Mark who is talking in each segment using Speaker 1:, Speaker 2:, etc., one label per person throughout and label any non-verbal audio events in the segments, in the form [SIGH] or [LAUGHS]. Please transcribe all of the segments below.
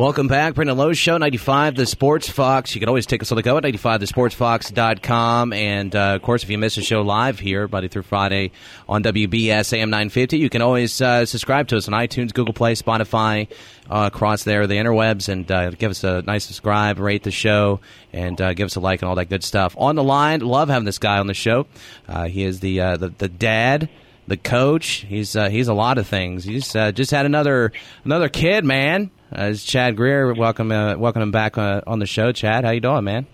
Speaker 1: Welcome back. Brendan Lowe Show, 95 The Sports Fox. You can always take us on the go at 95thesportsfox.com. And, uh, of course, if you miss a show live here, Monday through Friday on WBS AM 950, you can always uh, subscribe to us on iTunes, Google Play, Spotify, uh, across there, the interwebs, and uh, give us a nice subscribe, rate the show, and uh, give us a like and all that good stuff. On the line, love having this guy on the show. Uh, he is the, the, the dad the coach. He's uh, he's a lot of things. He's uh, just had another another kid, man. Uh, Chad Grier. welcome uh, welcome him back uh, on the show. Chad, how you doing, man?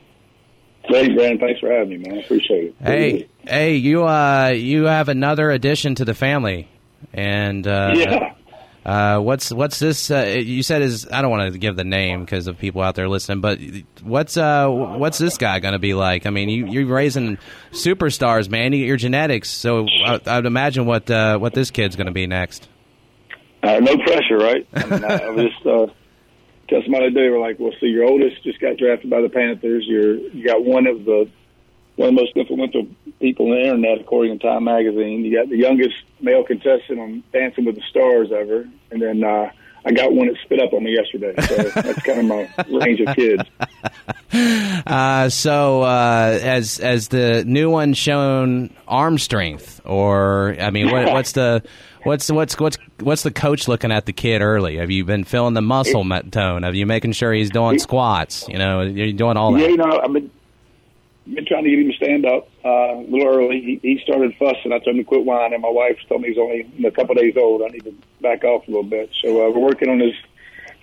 Speaker 2: Hey, Brandon. Thanks for having me, man. I appreciate it.
Speaker 1: Hey, hey, you uh, you have another addition to the family, and uh,
Speaker 2: yeah.
Speaker 1: Uh, what's what's this? Uh, you said is I don't want to give the name because of people out there listening, but what's uh what's this guy going to be like? I mean, you, you're raising superstars, man. You get your genetics, so I, I'd imagine what uh, what this kid's going to be next.
Speaker 2: Uh, no pressure, right? I, mean, I, I was just uh, tell somebody today. We're like, well, see, your oldest just got drafted by the Panthers. You're you got one of the one of the most influential people on the internet, according to Time Magazine. You got the youngest male contestant on Dancing with the Stars ever, and then uh, I got one that spit up on me yesterday. So [LAUGHS] that's kind of my range of kids.
Speaker 1: Uh, so, uh, as as the new one shown arm strength, or I mean, what, what's the what's what's what's what's the coach looking at the kid early? Have you been feeling the muscle tone? Have you making sure he's doing squats? You know, you're doing all that.
Speaker 2: Yeah, you know, I've been been trying to get him to stand up uh, a little early. He, he started fussing. I told him to quit whining. And my wife told me he's only a couple of days old. I need to back off a little bit. So uh, we're working on his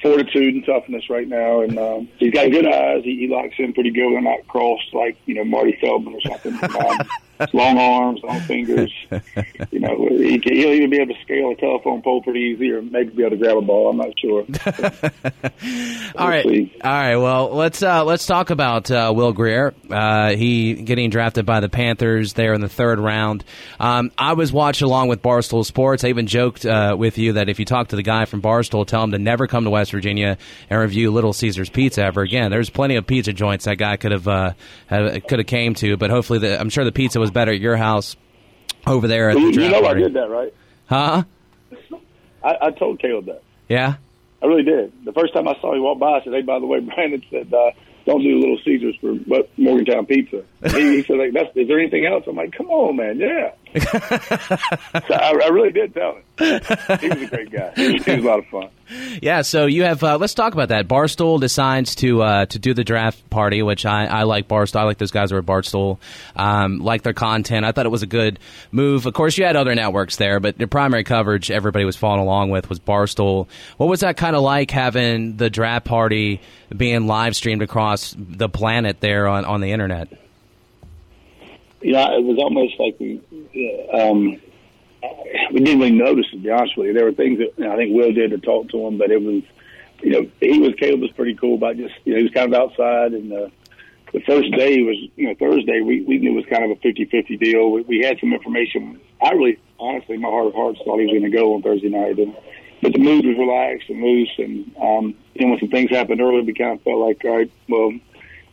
Speaker 2: fortitude and toughness right now, and um, he's got good eyes. He, he locks in pretty good. They're not crossed like you know Marty Feldman or something. [LAUGHS] Um, long arms, long fingers. You know, he can, he'll even be able to scale a telephone pole pretty easy, or maybe be able to grab a ball. I'm not sure. [LAUGHS]
Speaker 1: all right,
Speaker 2: see.
Speaker 1: all right. Well, let's uh, let's talk about uh, Will Grier. Uh, he getting drafted by the Panthers there in the third round. Um, I was watching along with Barstool Sports. I even joked uh, with you that if you talk to the guy from Barstool, tell him to never come to West Virginia and review Little Caesars Pizza ever again. There's plenty of pizza joints that guy could have uh, could have came to, but hopefully, the, I'm sure the pizza was better at your house over there at
Speaker 2: You,
Speaker 1: the draft
Speaker 2: you know I did that, right?
Speaker 1: Huh?
Speaker 2: I, I told Caleb that.
Speaker 1: Yeah.
Speaker 2: I really did. The first time I saw him walk by, I said, "Hey, by the way, Brandon said." Uh, don't do Little Caesars for Morgantown Pizza. He, he said, like, That's, "Is there anything else?" I'm like, "Come on, man, yeah." [LAUGHS] so I, I really did tell him. He was a great guy. He was, a lot of fun.
Speaker 1: Yeah, so you have. Uh, let's talk about that. Barstool decides to uh, to do the draft party, which I, I like. Barstool. I like those guys who are at Barstool. Um, like their content. I thought it was a good move. Of course, you had other networks there, but the primary coverage everybody was following along with was Barstool. What was that kind of like having the draft party being live streamed across the planet there on, on the internet?
Speaker 2: You know, it was almost like we um, we didn't really notice. To be honest with you, there were things that you know, I think Will did to talk to him, but it was you know he was Caleb was pretty cool about just you know he was kind of outside and. Uh, the first day was, you know, Thursday, we, we knew it was kind of a 50-50 deal. We, we had some information. I really, honestly, my heart of hearts thought he was going to go on Thursday night. And, but the mood was relaxed and loose. And, um, know, when some things happened early, we kind of felt like, all right, well,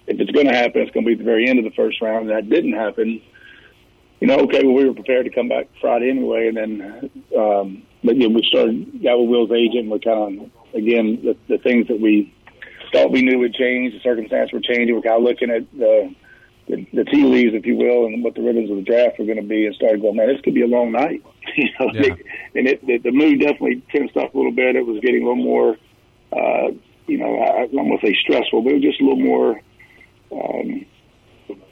Speaker 2: if it's going to happen, it's going to be at the very end of the first round. And that didn't happen. You know, okay, well, we were prepared to come back Friday anyway. And then, um, but, you know, we started, got with Will's agent. we're kind of, again, the, the things that we, thought we knew would change. The circumstances were changing. We're kind of looking at the, the the tea leaves, if you will, and what the rhythms of the draft were going to be, and started going, man, this could be a long night. [LAUGHS] you know,
Speaker 1: Yeah.
Speaker 2: and it, the, the mood definitely tensed up a little bit. It was getting a little more, uh, you know, I, I don't want to say stressful, but it was just a little more um,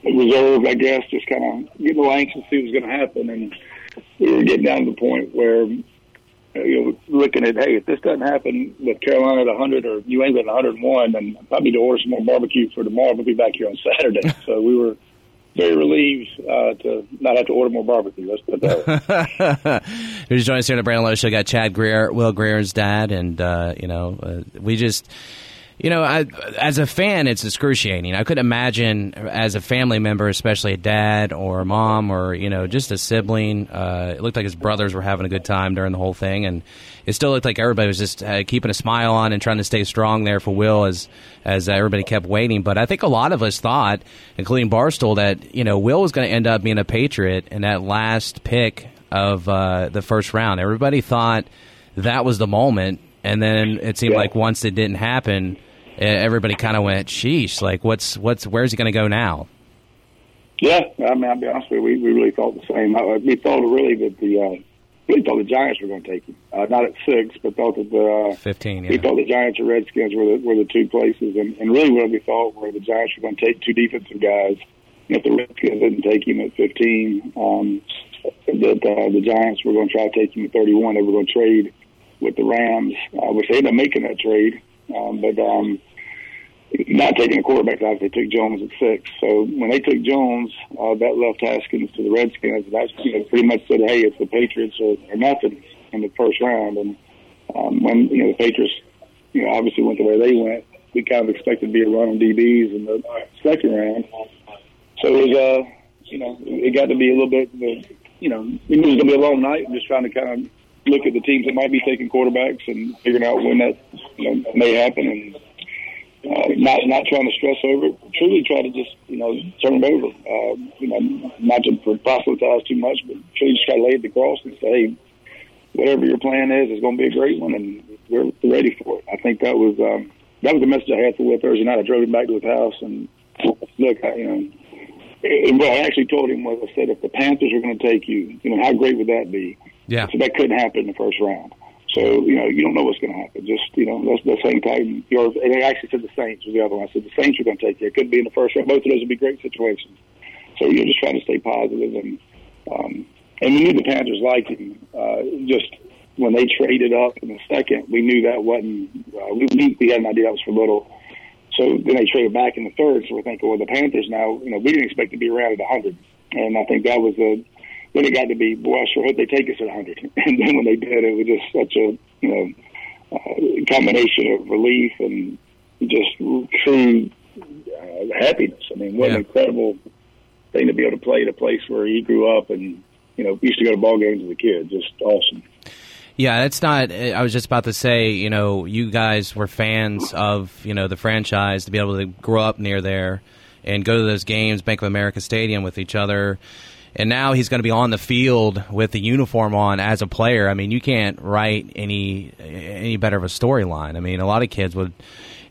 Speaker 2: reserved, I guess. Just kind of getting a little anxious to see what was going to happen, and we were getting down to the point where you know, looking at, hey, if this doesn't happen with Carolina at 100 or New England at 101, then I probably need to order some more barbecue for tomorrow. We'll be back here on Saturday. [LAUGHS] so we were very relieved uh, to not have to order more barbecue. Let's put that. [LAUGHS]
Speaker 1: Who's joining us here on the Brandon Lowe Show? Got Chad Grier, Will Grier's dad, and uh, you know, uh, we just. You know, I, as a fan, it's excruciating. I couldn't imagine as a family member, especially a dad or a mom or you know just a sibling. Uh, it looked like his brothers were having a good time during the whole thing, and it still looked like everybody was just uh, keeping a smile on and trying to stay strong there for Will as as everybody kept waiting. But I think a lot of us thought, including Barstool, that you know Will was going to end up being a Patriot in that last pick of uh, the first round. Everybody thought that was the moment and then it seemed
Speaker 2: Yeah.
Speaker 1: like once it didn't happen, everybody kind of went, "Sheesh!" Like, what's what's where's he going to go now?
Speaker 2: Yeah, I mean, I'll be honest with you, we, we really thought the same. Uh, We thought really that the uh, really thought the Giants were going to take him. Uh, not at six, but thought that the uh,
Speaker 1: Fifteen,
Speaker 2: we thought the Giants or Redskins were the, were the two places, and, and really what we thought were the Giants were going to take two defensive guys. If the Redskins didn't take him at 15, um, that uh, the Giants were going to try to take him at 31. They were going to trade with the Rams, uh, which they ended up making that trade, um, but um, not taking a quarterback out. They took Jones at six. So when they took Jones, uh, that left Haskins to the Redskins. That's you know pretty much said, hey, it's the Patriots or, or nothing in the first round. And um, when you know the Patriots, you know obviously went the way they went, we kind of expected to be a run on DBs in the second round. So it was, uh, you know, it got to be a little bit, you know, it was going to be a long night. Just trying to kind of look at the teams that might be taking quarterbacks and figuring out when that you know may happen and uh, not not trying to stress over it. Truly try to just you know turn it over. Uh, you know, not to proselytize too much, but truly just try to lay it across and say, hey, whatever your plan is, is going to be a great one, and we're ready for it. I think that was um, that was the message I had for Will Thursday night. I drove him back to his house and look, I, you know. And what I actually told him was, I said, if the Panthers are going to take you, you know, how great would that be?
Speaker 1: Yeah.
Speaker 2: So that couldn't happen in the first round. So you know, you don't know what's going to happen. Just you know, that's the same time. You know, and I actually said the Saints was the other one. I said the Saints are going to take you. It could be in the first round. Both of those would be great situations. So you're just trying to stay positive, and um, and we knew the Panthers liked him. Uh, just when they traded up in the second, we knew that wasn't. Uh, we we had an idea that was for little. So then they traded back in the third. So we're thinking, well, the Panthers now, you know, we didn't expect to be around at 100, and I think that was a then it got to be, boy, I sure hope they take us at 100. [LAUGHS] And then when they did, it was just such a, you know, uh, combination of relief and just true uh, happiness. I mean, what
Speaker 1: Yeah.
Speaker 2: an incredible thing to be able to play at a place where he grew up and, you know, used to go to ball games as a kid. Just awesome.
Speaker 1: Yeah, it's not. I was just about to say, you know, you guys were fans of, you know, the franchise to be able to grow up near there and go to those games, Bank of America Stadium with each other. And now he's going to be on the field with the uniform on as a player. I mean, you can't write any any better of a storyline. I mean, a lot of kids would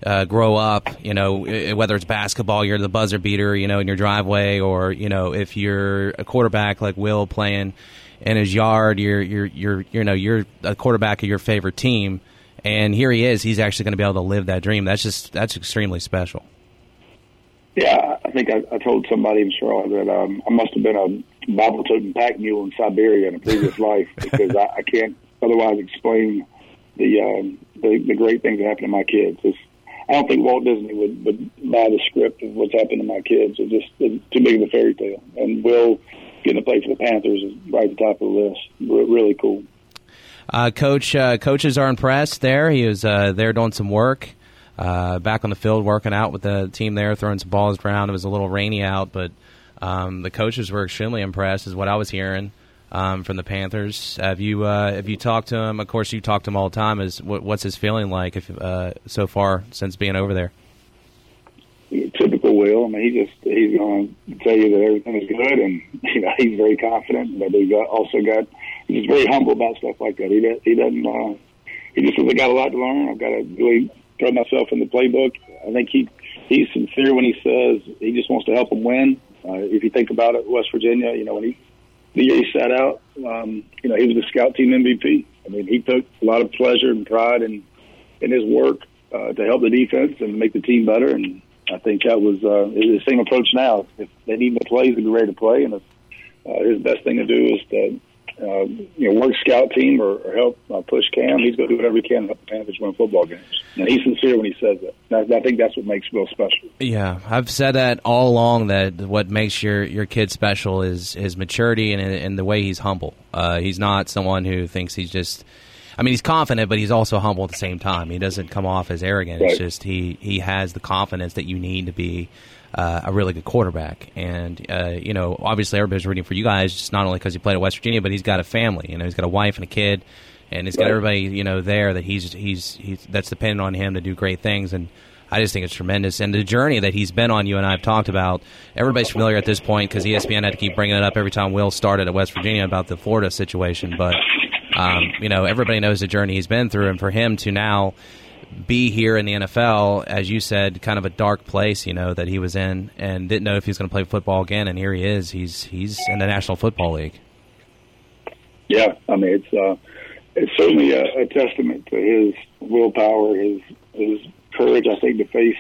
Speaker 1: uh, grow up, you know, whether it's basketball, you're the buzzer beater, you know, in your driveway, or you know, if you're a quarterback like Will playing in his yard, you're you're you're you know you're a quarterback of your favorite team, and here he is. He's actually going to be able to live that dream. That's just that's extremely special.
Speaker 2: Yeah, I think I, I told somebody in Charlotte that um, I must have been a Bible toting pack mule in Siberia in a previous [LAUGHS] life because I, I can't otherwise explain the, um, the the great things that happen to my kids. It's, I don't think Walt Disney would, would buy the script of what's happened to my kids. It's just it's too big of a fairy tale. And Will getting to play for the Panthers is right at the top of the list. Re- really cool.
Speaker 1: Uh, coach, uh, coaches are impressed. There, he was uh, there doing some work, uh, back on the field working out with the team there, throwing some balls around. It was a little rainy out, but um, the coaches were extremely impressed, is what I was hearing um, from the Panthers. Have you uh, have you talked to him? Of course, you talk to him all the time. Is what, what's his feeling like if, uh, so far since being over there?
Speaker 2: typical Will. I mean, he just he's going to tell you that everything is good, and [LAUGHS] you know he's very confident. But he's got, also got he's very humble about stuff like that. He does, he doesn't uh, he just says I got a lot to learn. I've got to really throw myself in the playbook. I think he he's sincere when he says he just wants to help them win. Uh, if you think about it, West Virginia, you know when he the year he sat out, um, you know he was the scout team MVP. I mean, he took a lot of pleasure and pride in in his work uh, to help the defense and make the team better. And I think that was uh, the same approach now. If they need the plays, to be ready to play. And if, uh, his best thing to do is to uh, you know work scout team or, or help uh, push Cam. He's going to do whatever he can to help the Panthers win football games. And he's sincere when he says that. And I, I think that's what makes Will special.
Speaker 1: Yeah, I've said that all along. That what makes your your kid special is his maturity and and the way he's humble. Uh, he's not someone who thinks he's just. I mean, he's confident, but he's also humble at the same time. He doesn't come off as arrogant. It's just he he has the confidence that you need to be uh, a really good quarterback. And uh, you know, obviously, everybody's rooting for you guys, just not only because he played at West Virginia, but he's got a family. You know, he's got a wife and a kid, and he's got everybody you know there that he's he's he's that's dependent on him to do great things. And I just think it's tremendous. And the journey that he's been on, you and I have talked about. Everybody's familiar at this point because ESPN had to keep bringing it up every time Will started at West Virginia about the Florida situation. But um, you know, everybody knows the journey he's been through, and for him to now be here in the NFL, as you said, kind of a dark place, you know, that he was in, and didn't know if he was going to play football again, and here he is. He's he's in the National Football League.
Speaker 2: Yeah, I mean, it's uh, it's certainly a, a testament to his willpower, his his courage, I think, to face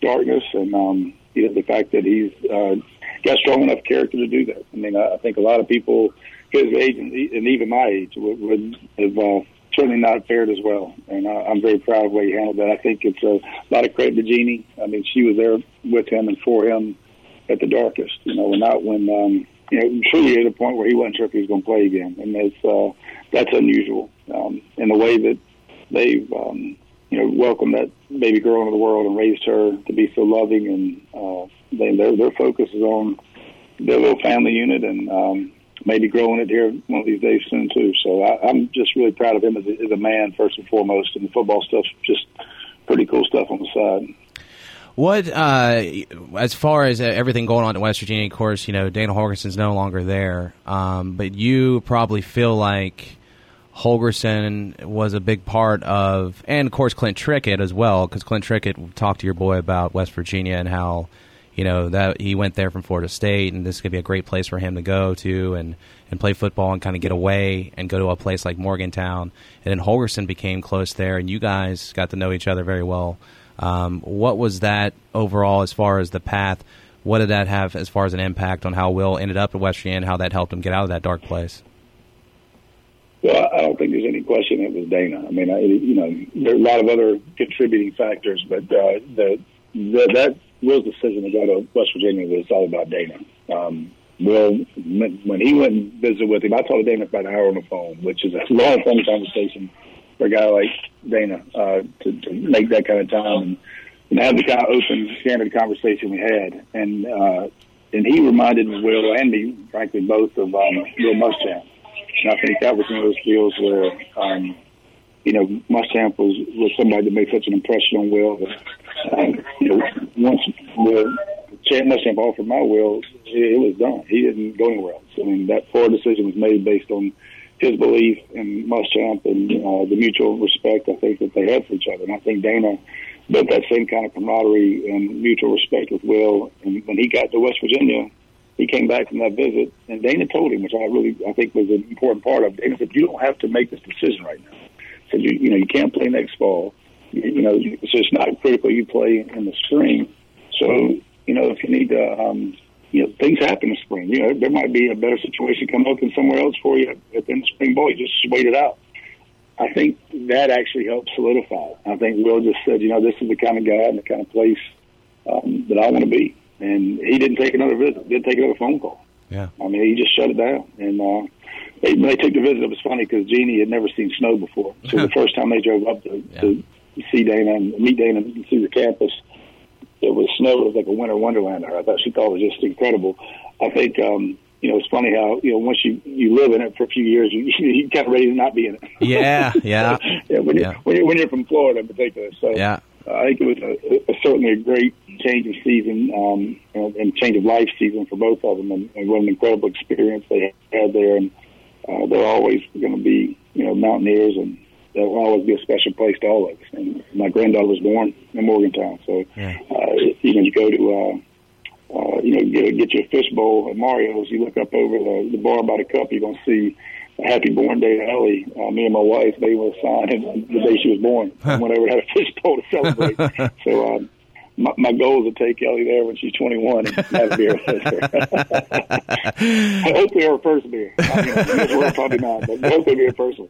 Speaker 2: darkness, and um, you know, the fact that he's uh, got strong enough character to do that. I mean, I, I think a lot of people his age and, even my age would, would have uh, certainly not fared as well. And I, I'm very proud of the way he handled that. I think it's a lot of credit to Jeannie. I mean, she was there with him and for him at the darkest. You know, not when um, you know truly at a point where he wasn't sure if he was going to play again, and that's uh, that's unusual. Um, and the way that they've um, you know welcomed that baby girl into the world and raised her to be so loving, and uh, they, their their focus is on their little family unit and. Um, maybe growing it here one of these days soon too. So I, I'm just really proud of him as a, as a man first and foremost, and the football stuff's just pretty cool stuff on the side.
Speaker 1: What, uh, as far as everything going on in West Virginia, of course, you know, Dana Holgorsen's no longer there, um, but you probably feel like Holgorsen was a big part of, and of course Clint Trickett as well, because Clint Trickett talked to your boy about West Virginia and how you know that he went there from Florida State, and this could be a great place for him to go to and and play football and kind of get away and go to a place like Morgantown. And then Holgorsen became close there, and you guys got to know each other very well. Um, what was that overall as far as the path? What did that have as far as an impact on how Will ended up at and how that helped him get out of that dark place?
Speaker 2: Well, I don't think there's any question it was Dana. I mean, I, you know, there are a lot of other contributing factors, but uh, the, the that Will's decision to go to West Virginia was all about Dana. Um, Will, when he went and visited with him, I talked to Dana for about an hour on the phone, which is a [LAUGHS] long, phone conversation for a guy like Dana uh, to, to make that kind of time and, and have the kind of open, candid conversation we had. And uh, and he reminded Will and me, frankly, both of um, Will Muschamp. And I think that was one of those deals where, um, you know, Muschamp was, was somebody that made such an impression on Will that you know, once the Muschamp offered my will, it, was done. He didn't go anywhere else. I mean, that poor decision was made based on his belief in Muschamp and uh, the mutual respect I think that they had for each other. And I think Dana built that same kind of camaraderie and mutual respect with Will. And when he got to West Virginia, he came back from that visit, and Dana told him, which I really I think was an important part of. Dana said, "You don't have to make this decision right now. Said you you know you can't play next fall you know, it's just not critical you play in the spring. So, you know, if you need to, um, you know, things happen in spring. You know, there might be a better situation come up in somewhere else for you at the end of spring ball. You just wait it out. I think that actually helped solidify. I think Will just said, you know, this is the kind of guy and the kind of place um, that I want to be. And he didn't take another visit, didn't take another phone call.
Speaker 1: Yeah.
Speaker 2: I mean, he just shut it down. And uh, they, when they took the visit, it was funny because Jeannie had never seen snow before. So [LAUGHS] the first time they drove up to, yeah. to see Dana and meet Dana and see the campus. It was snow. It was like a winter wonderland. I thought she thought it was just incredible. I think um, you know it's funny how you know once you you live in it for a few years, you [LAUGHS] you kind of ready to not be in it.
Speaker 1: Yeah, yeah. [LAUGHS]
Speaker 2: yeah, when, yeah. You're, when you're when you're from Florida in particular. So
Speaker 1: yeah.
Speaker 2: Uh, I think it was a, a, certainly a great change of season um, and, and change of life season for both of them, and, and what an incredible experience they had there. And uh, they're always going to be, you know, mountaineers and that will always be a special place to all of us. And my granddaughter was born in Morgantown, so
Speaker 1: yeah.
Speaker 2: uh, you know, you go to uh, uh, you know get get your fish bowl at Mario's. You look up over the, the bar by the cup, you're gonna see a happy born day to Ellie. Uh, me and my wife, they were signed [LAUGHS] the day she was born. Huh. Went over and had a fish bowl to celebrate. [LAUGHS] so um, my, my goal is to take Ellie there when she's 21 and have a beer with her. [LAUGHS] hopefully her first beer. I mean, probably not, but be her first one.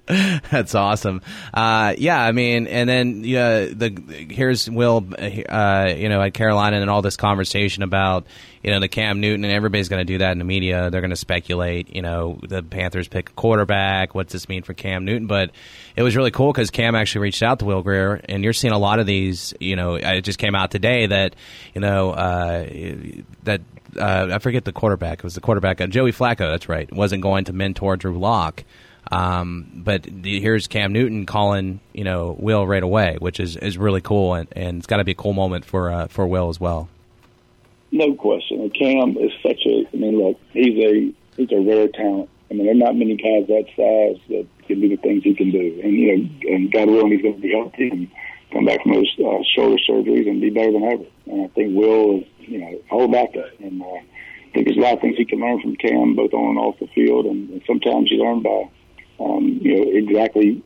Speaker 1: That's awesome. Uh, yeah, I mean, and then yeah, the here's Will, uh, you know, at Carolina and all this conversation about you know the Cam Newton and everybody's going to do that in the media. They're going to speculate. You know, the Panthers pick a quarterback. What's this mean for Cam Newton? But it was really cool because Cam actually reached out to Will Grier, and you're seeing a lot of these. You know, it just came out today that you know uh, that uh, I forget the quarterback. It was the quarterback, uh, Joey Flacco. That's right. Wasn't going to mentor Drew Lock. Um, but the, here's Cam Newton calling, you know, Will right away, which is, is really cool, and, and it's got to be a cool moment for uh, for Will as well.
Speaker 2: No question. Cam is such a. I mean, look, he's a he's a rare talent I mean, there are not many guys that size that can do the things he can do. And, you know, and God willing, he's going to be healthy and come back from those uh, shoulder surgeries and be better than ever. And I think Will is, you know, all about that. And uh, I think there's a lot of things he can learn from Cam, both on and off the field. And, and sometimes you learn by, um, you know, exactly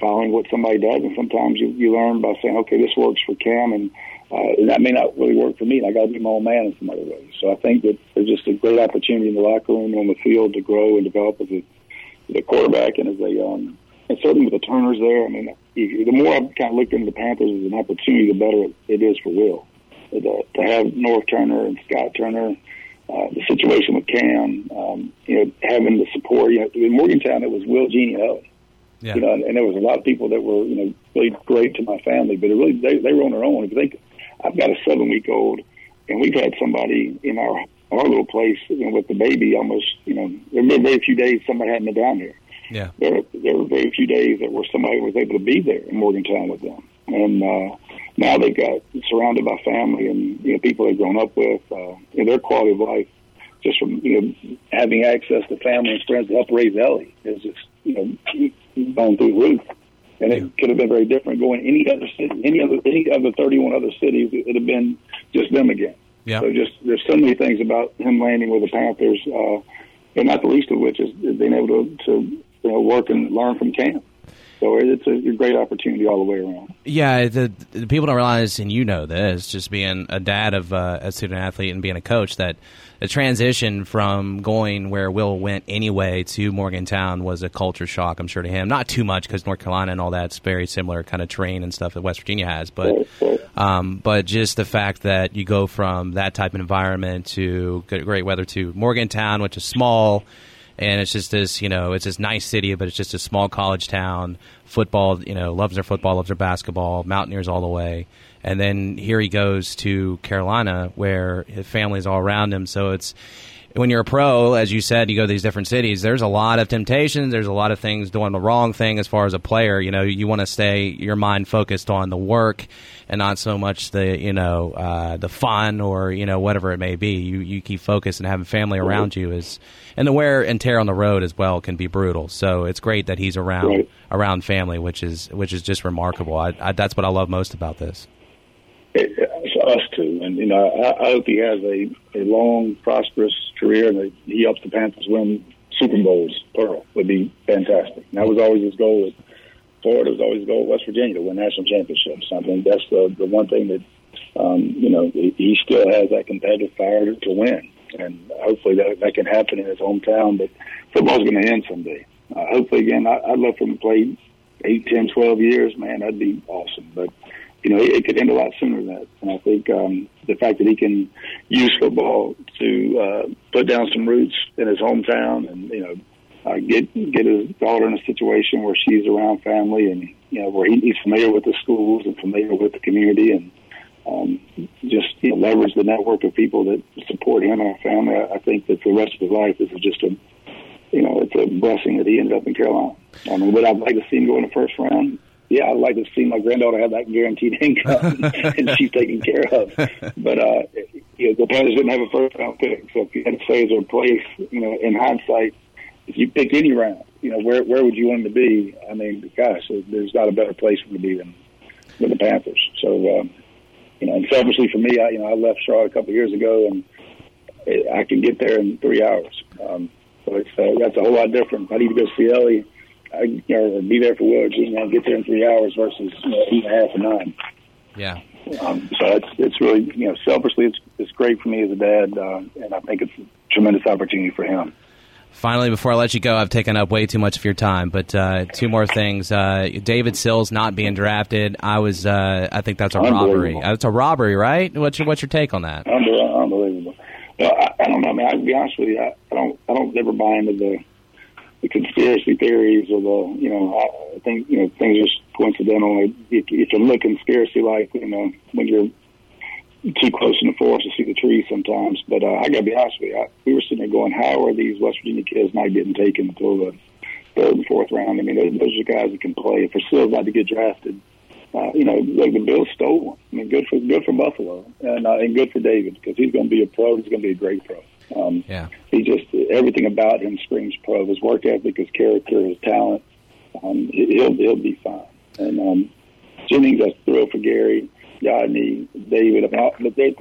Speaker 2: following what somebody does. And sometimes you, you learn by saying, okay, this works for Cam. And, uh, and that may not really work for me. And I got to be my own man in some other ways. So I think that there's just a great opportunity in the locker room on the field to grow and develop as a, as a quarterback and as a, um, and certainly with the Turners there, I mean, the more I've kind of looked into the Panthers as an opportunity, the better it is for Will. To, to have Norv Turner and Scott Turner, uh, the situation with Cam, um, you know, having the support. You know, in Morgantown, it was Will, Jeannie, Ellie. Yeah. You know, and, and there was a lot of people that were, you know, really great to my family, but it really they, they were on their own. If you think, I've got a seven week old, and we've had somebody in our our little place you know, with the baby almost, you know, there were very few days somebody hadn't been down here.
Speaker 1: Yeah.
Speaker 2: There, there were very few days that where somebody was able to be there in Morgantown with them. And uh, now they've got surrounded by family and you know, people they've grown up with. Uh, and their quality of life, just from you know having access to family and friends to help raise Ellie, is just you know gone through the roof. And it could have been very different going any other city, any other any of the 31 other cities. It would have been just them again.
Speaker 1: Yeah.
Speaker 2: So just there's so many things about him landing with the Panthers, uh, and not the least of which is being able to, to you know, work and learn from Cam. So it's a, a, great opportunity all the way around.
Speaker 1: Yeah, the, the, people don't realize, and you know this, just being a dad of uh, a student athlete and being a coach, that the transition from going where Will went anyway to Morgantown was a culture shock, I'm sure, to him. Not too much because North Carolina and all that's very similar kind of terrain and stuff that West Virginia has, but um, but just the fact that you go from that type of environment to great weather to Morgantown, which is small and it's just this you know it's this nice city but it's just a small college town. Football you know loves their football loves their basketball mountaineers all the way. And then here he goes to carolina where his family's all around him. So it's when you're a pro, as you said, you go to these different cities. There's a lot of temptations. There's a lot of things doing the wrong thing as far as a player. You know, you want to stay your mind focused on the work and not so much the you know uh, the fun or you know whatever it may be. You you keep focused and having family around you is and the wear and tear on the road as well can be brutal. So it's great that he's around around family, which is which is just remarkable. I, I, that's what I love most about this.
Speaker 2: It, it's us too, and you know I, I hope he has a, a long, prosperous career, and he helps the Panthers win Super Bowls. Plural would be fantastic. And that was always his goal. With Florida was always his goal. West Virginia to win national championships. I think that's the the one thing that um, you know he, still has that competitive fire to, to win, and hopefully that that can happen in his hometown. But football's going to end someday. Uh, hopefully, again, I, I'd love for him to play eight, ten, twelve years. Man, that'd be awesome. But you know, it could end a lot sooner than that. And I think um, the fact that he can use football to uh, put down some roots in his hometown, and you know, uh, get get his daughter in a situation where she's around family, and you know, where he, he's familiar with the schools and familiar with the community, and um, just you know, leverage the network of people that support him and our family. I, I think that for the rest of his life, is just a you know, it's a blessing that he ended up in Carolina. I mean, would I like to see him go in the first round? Yeah, I'd like to see my granddaughter have that guaranteed income [LAUGHS] and she's taken care of. But uh, you know, the Panthers didn't have a first round pick, so if you had to say is there a place, you know, in hindsight, if you picked any round, you know, where where would you want him to be? I mean, gosh, there's not a better place for him to be than than the Panthers. So, um, you know, and selfishly for me, I you know I left Charlotte a couple of years ago, and I can get there in three hours. Um, so it's uh, that's a whole lot different. I need to go see Ellie I, you know, be there for Willard you know, get there in three hours versus you know, eight and a half or nine.
Speaker 1: Yeah.
Speaker 2: Um, so it's it's really you know selfishly it's it's great for me as a dad, uh, and I think it's a tremendous opportunity for him.
Speaker 1: Finally, before I let you go, I've taken up way too much of your time, but uh, two more things. Uh, David Sills not being drafted, I was, uh, I think that's a robbery. It's a robbery, right? What's your What's your take on that?
Speaker 2: Unbelievable. I, I don't know, man. I'll be honest with you. I, I don't. I don't ever buy into the the conspiracy theories or the you know I think you know things are coincidental. If, if you look conspiracy like you know when you're too close in the forest to see the trees sometimes. But uh, I got to be honest with you, I, we were sitting there going, how are these West Virginia kids not getting taken until the third and fourth round? I mean, those, those are guys that can play. If they're still about to get drafted, uh, you know, like the Bills stole one. I mean, good for good for Buffalo and uh, and good for David because he's going to be a pro. He's going to be a great pro. Um,
Speaker 1: yeah.
Speaker 2: He just everything about him screams pro. His work ethic, his character, his talent. Um, he'll he'll be fine. And um, Jennings, I thrill for Gary, Yodny, David. But they,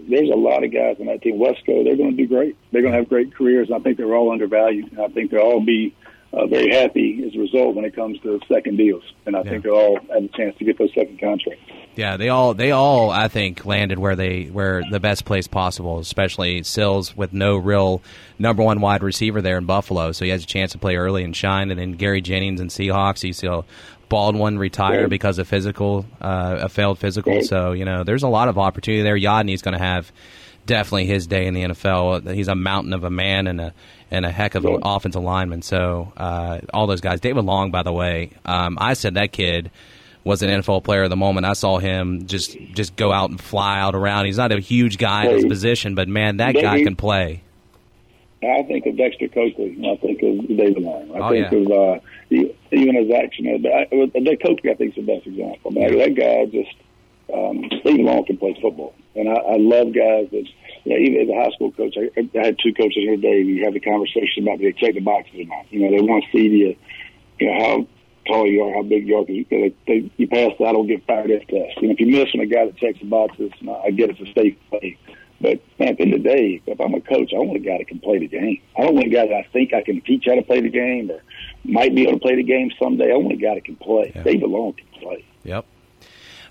Speaker 2: there's a lot of guys on that team. Wesco, they're going to do great. They're going to have great careers. I think they're all undervalued. And I think they'll all be uh, very happy as a result when it comes to second deals. And I
Speaker 1: Yeah.
Speaker 2: think they'll all have a chance to get those second contracts.
Speaker 1: Yeah, they all they all I think landed where they where the best place possible, especially Sills with no real number one wide receiver there in Buffalo, so he has a chance to play early and shine. And then Gary Jennings and Seahawks, you see a Baldwin retire
Speaker 2: Right.
Speaker 1: because of physical, uh, a failed physical.
Speaker 2: Right.
Speaker 1: So you know, there's a lot of opportunity there. Yodny's going to have definitely his day in the NFL. He's a mountain of a man and a and a heck of an
Speaker 2: Yeah.
Speaker 1: offensive lineman. So uh, all those guys. David Long, by the way, um, I said that kid was an NFL player the moment I saw him just just go out and fly out around. He's not a huge guy in his position, but man, that guy can play.
Speaker 2: I think of Dexter Coakley. I think of David Long. I
Speaker 1: Oh,
Speaker 2: think
Speaker 1: yeah.
Speaker 2: of uh, even his action. Coakley, I think, is the best example. Man, that guy just um, David Long can play football, and I, I love guys that. Yeah, even as a high school coach, I, I had two coaches here today. We have the conversation about do they check the boxes or not. You know, they want to see you, you know, how tall you are, how big you are. Because they, they, you pass the I don't get fired at test. And if you miss on a guy that checks the boxes, I get it's a safe play. But man, at the end of the day, if I'm a coach, I want a guy that can play the game. I don't want a guy that I think I can teach how to play the game or might be able to play the game someday. I want a guy that can play.
Speaker 1: Yeah.
Speaker 2: David Long can play.
Speaker 1: Yep.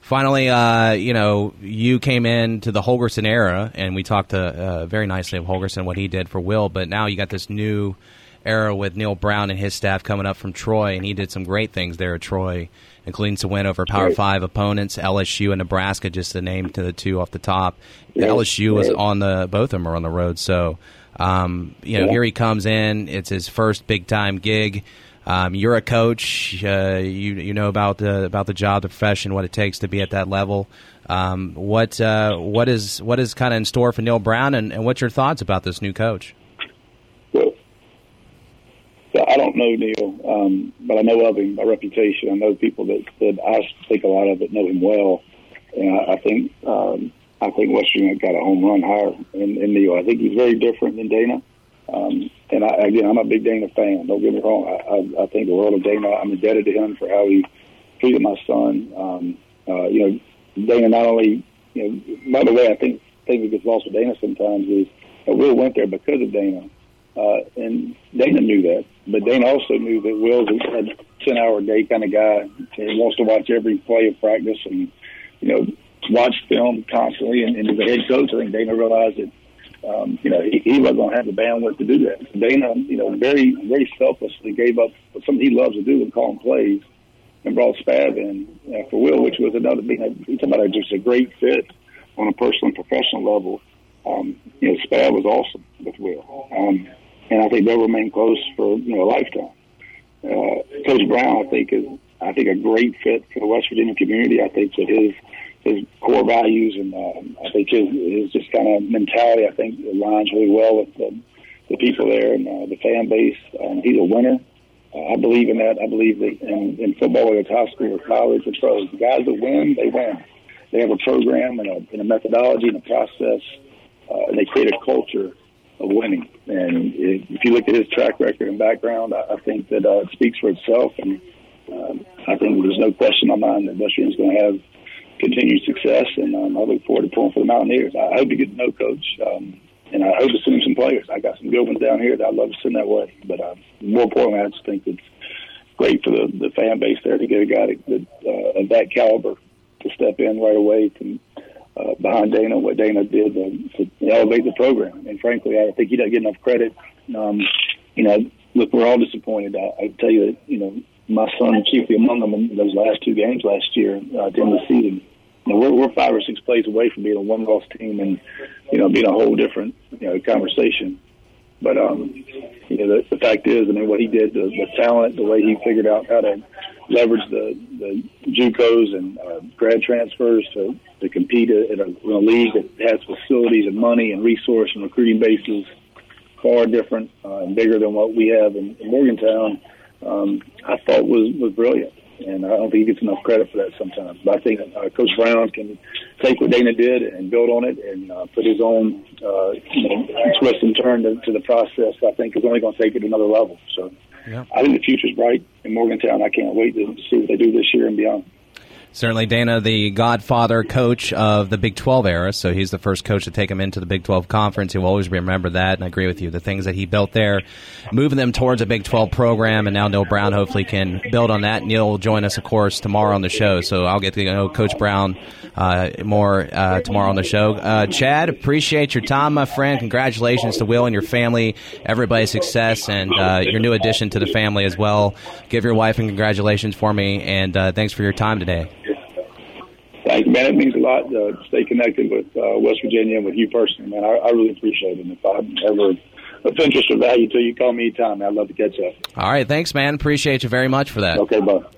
Speaker 1: Finally, uh, you know, you came into the Holgorsen era, and we talked uh, uh, very nicely of Holgorsen, what he did for Will. But now you got this new era with Neal Brown and his staff coming up from Troy, and he did some great things there at Troy, including some win over Power
Speaker 2: Right.
Speaker 1: Five opponents, LSU and Nebraska, just to name to the two off the top.
Speaker 2: Yeah,
Speaker 1: LSU was on the both of them are on the road, so um, you know
Speaker 2: Yeah.
Speaker 1: here he comes in. It's his first big time gig. Um, you're a coach. Uh, you you know about the about the job, the profession, what it takes to be at that level. Um, what uh, what is what is kind of in store for Neal Brown, and, and what's your thoughts about this new coach?
Speaker 2: Well, I don't know Neal, um, but I know of him by reputation. I know people that, that I think a lot of that know him well, and I, I think um, I think Western got a home run hire in, in Neal. I think he's very different than Dana. Um, and I, again, I'm a big Dana fan. Don't get me wrong. I, I, I think the world of Dana. I'm indebted to him for how he treated my son. Um, uh, you know, Dana not only. You know, by the way, I think thing that gets lost with Dana sometimes is that Will went there because of Dana. Uh, and Dana knew that, but Dana also knew that Will's a ten hour a day kind of guy. He wants to watch every play of practice and, you know, watch film constantly. And, and as a head coach, I think Dana realized that, um, you know, he, he wasn't going to have the bandwidth to do that. Dana, you know, very, very selflessly gave up something he loves to do and calling plays and brought Spav in uh, for Will, which was another, he's talking about just a great fit on a personal and professional level. Um, you know, Spav was awesome with Will. Um, and I think they'll remain close for you know a lifetime. Uh, Coach Brown, I think, is I think a great fit for the West Virginia community. I think that his his core values and um, I think his his just kind of mentality, I think, aligns really well with the, the people there and uh, the fan base. Um, he's a winner. Uh, I believe in that. I believe that in, in football, whether it's high school or college or pros, the guys that win, they win. They have a program and a, and a methodology and a process, uh, and they create a culture of winning. And if you look at his track record and background, I, I think that uh, it speaks for itself. And um, I think there's no question in my mind that West Virginia's going to have continued success. And um, I look forward to pulling for the Mountaineers. I hope to get to know Coach, um, and I hope to send him some players. I got some good ones down here that I'd love to send that way. But uh, more importantly, I just think it's great for the, the fan base there to get a guy that, uh, of that caliber to step in right away to, uh, behind Dana, what Dana did um, to elevate the program. And frankly, I think he doesn't get enough credit. Um, you know, look, we're all disappointed. I, I tell you that, you know, my son chiefly among them in those last two games last year uh, at the end of the season. You know, we're, we're five or six plays away from being a one-loss team and, you know, being a whole different, you know, conversation. But um, you know, the, the fact is, I mean, what he did, the, the talent, the way he figured out how to leverage the the JUCOs and uh, grad transfers to to compete in a, in a league that has facilities and money and resource and recruiting bases far different uh, and bigger than what we have in, in Morgantown. Um, I thought was was brilliant. and I don't think he gets enough credit for that sometimes. But I think uh, Coach Brown can take what Dana did and build on it and uh, put his own uh, you know, twist and turn to, to the process. I think is only going to take it another level. So yeah. I think the future's bright in Morgantown. I can't wait to see what they do this year and beyond.
Speaker 1: Certainly, Dana, the godfather coach of the Big 12 era, so he's the first coach to take him into the Big 12 conference. He'll always remember that, and I agree with you. The things that he built there, moving them towards a Big 12 program, and now Neal Brown hopefully can build on that. Neal will join us, of course, tomorrow on the show, so I'll get to know Coach Brown uh, more uh, tomorrow on the show. Uh, Chad, appreciate your time, my friend. Congratulations to Will and your family, everybody's success, and uh, your new addition to the family as well. Give your wife and congratulations for me, and uh, thanks for your time today.
Speaker 2: Thank you, man. It means a lot to stay connected with uh, West Virginia and with you personally, man. I, I really appreciate it. And if I'm ever of interest or value to you, call me anytime. I'd love to catch up.
Speaker 1: All right. Thanks, man. Appreciate you very much for that.
Speaker 2: Okay, bye.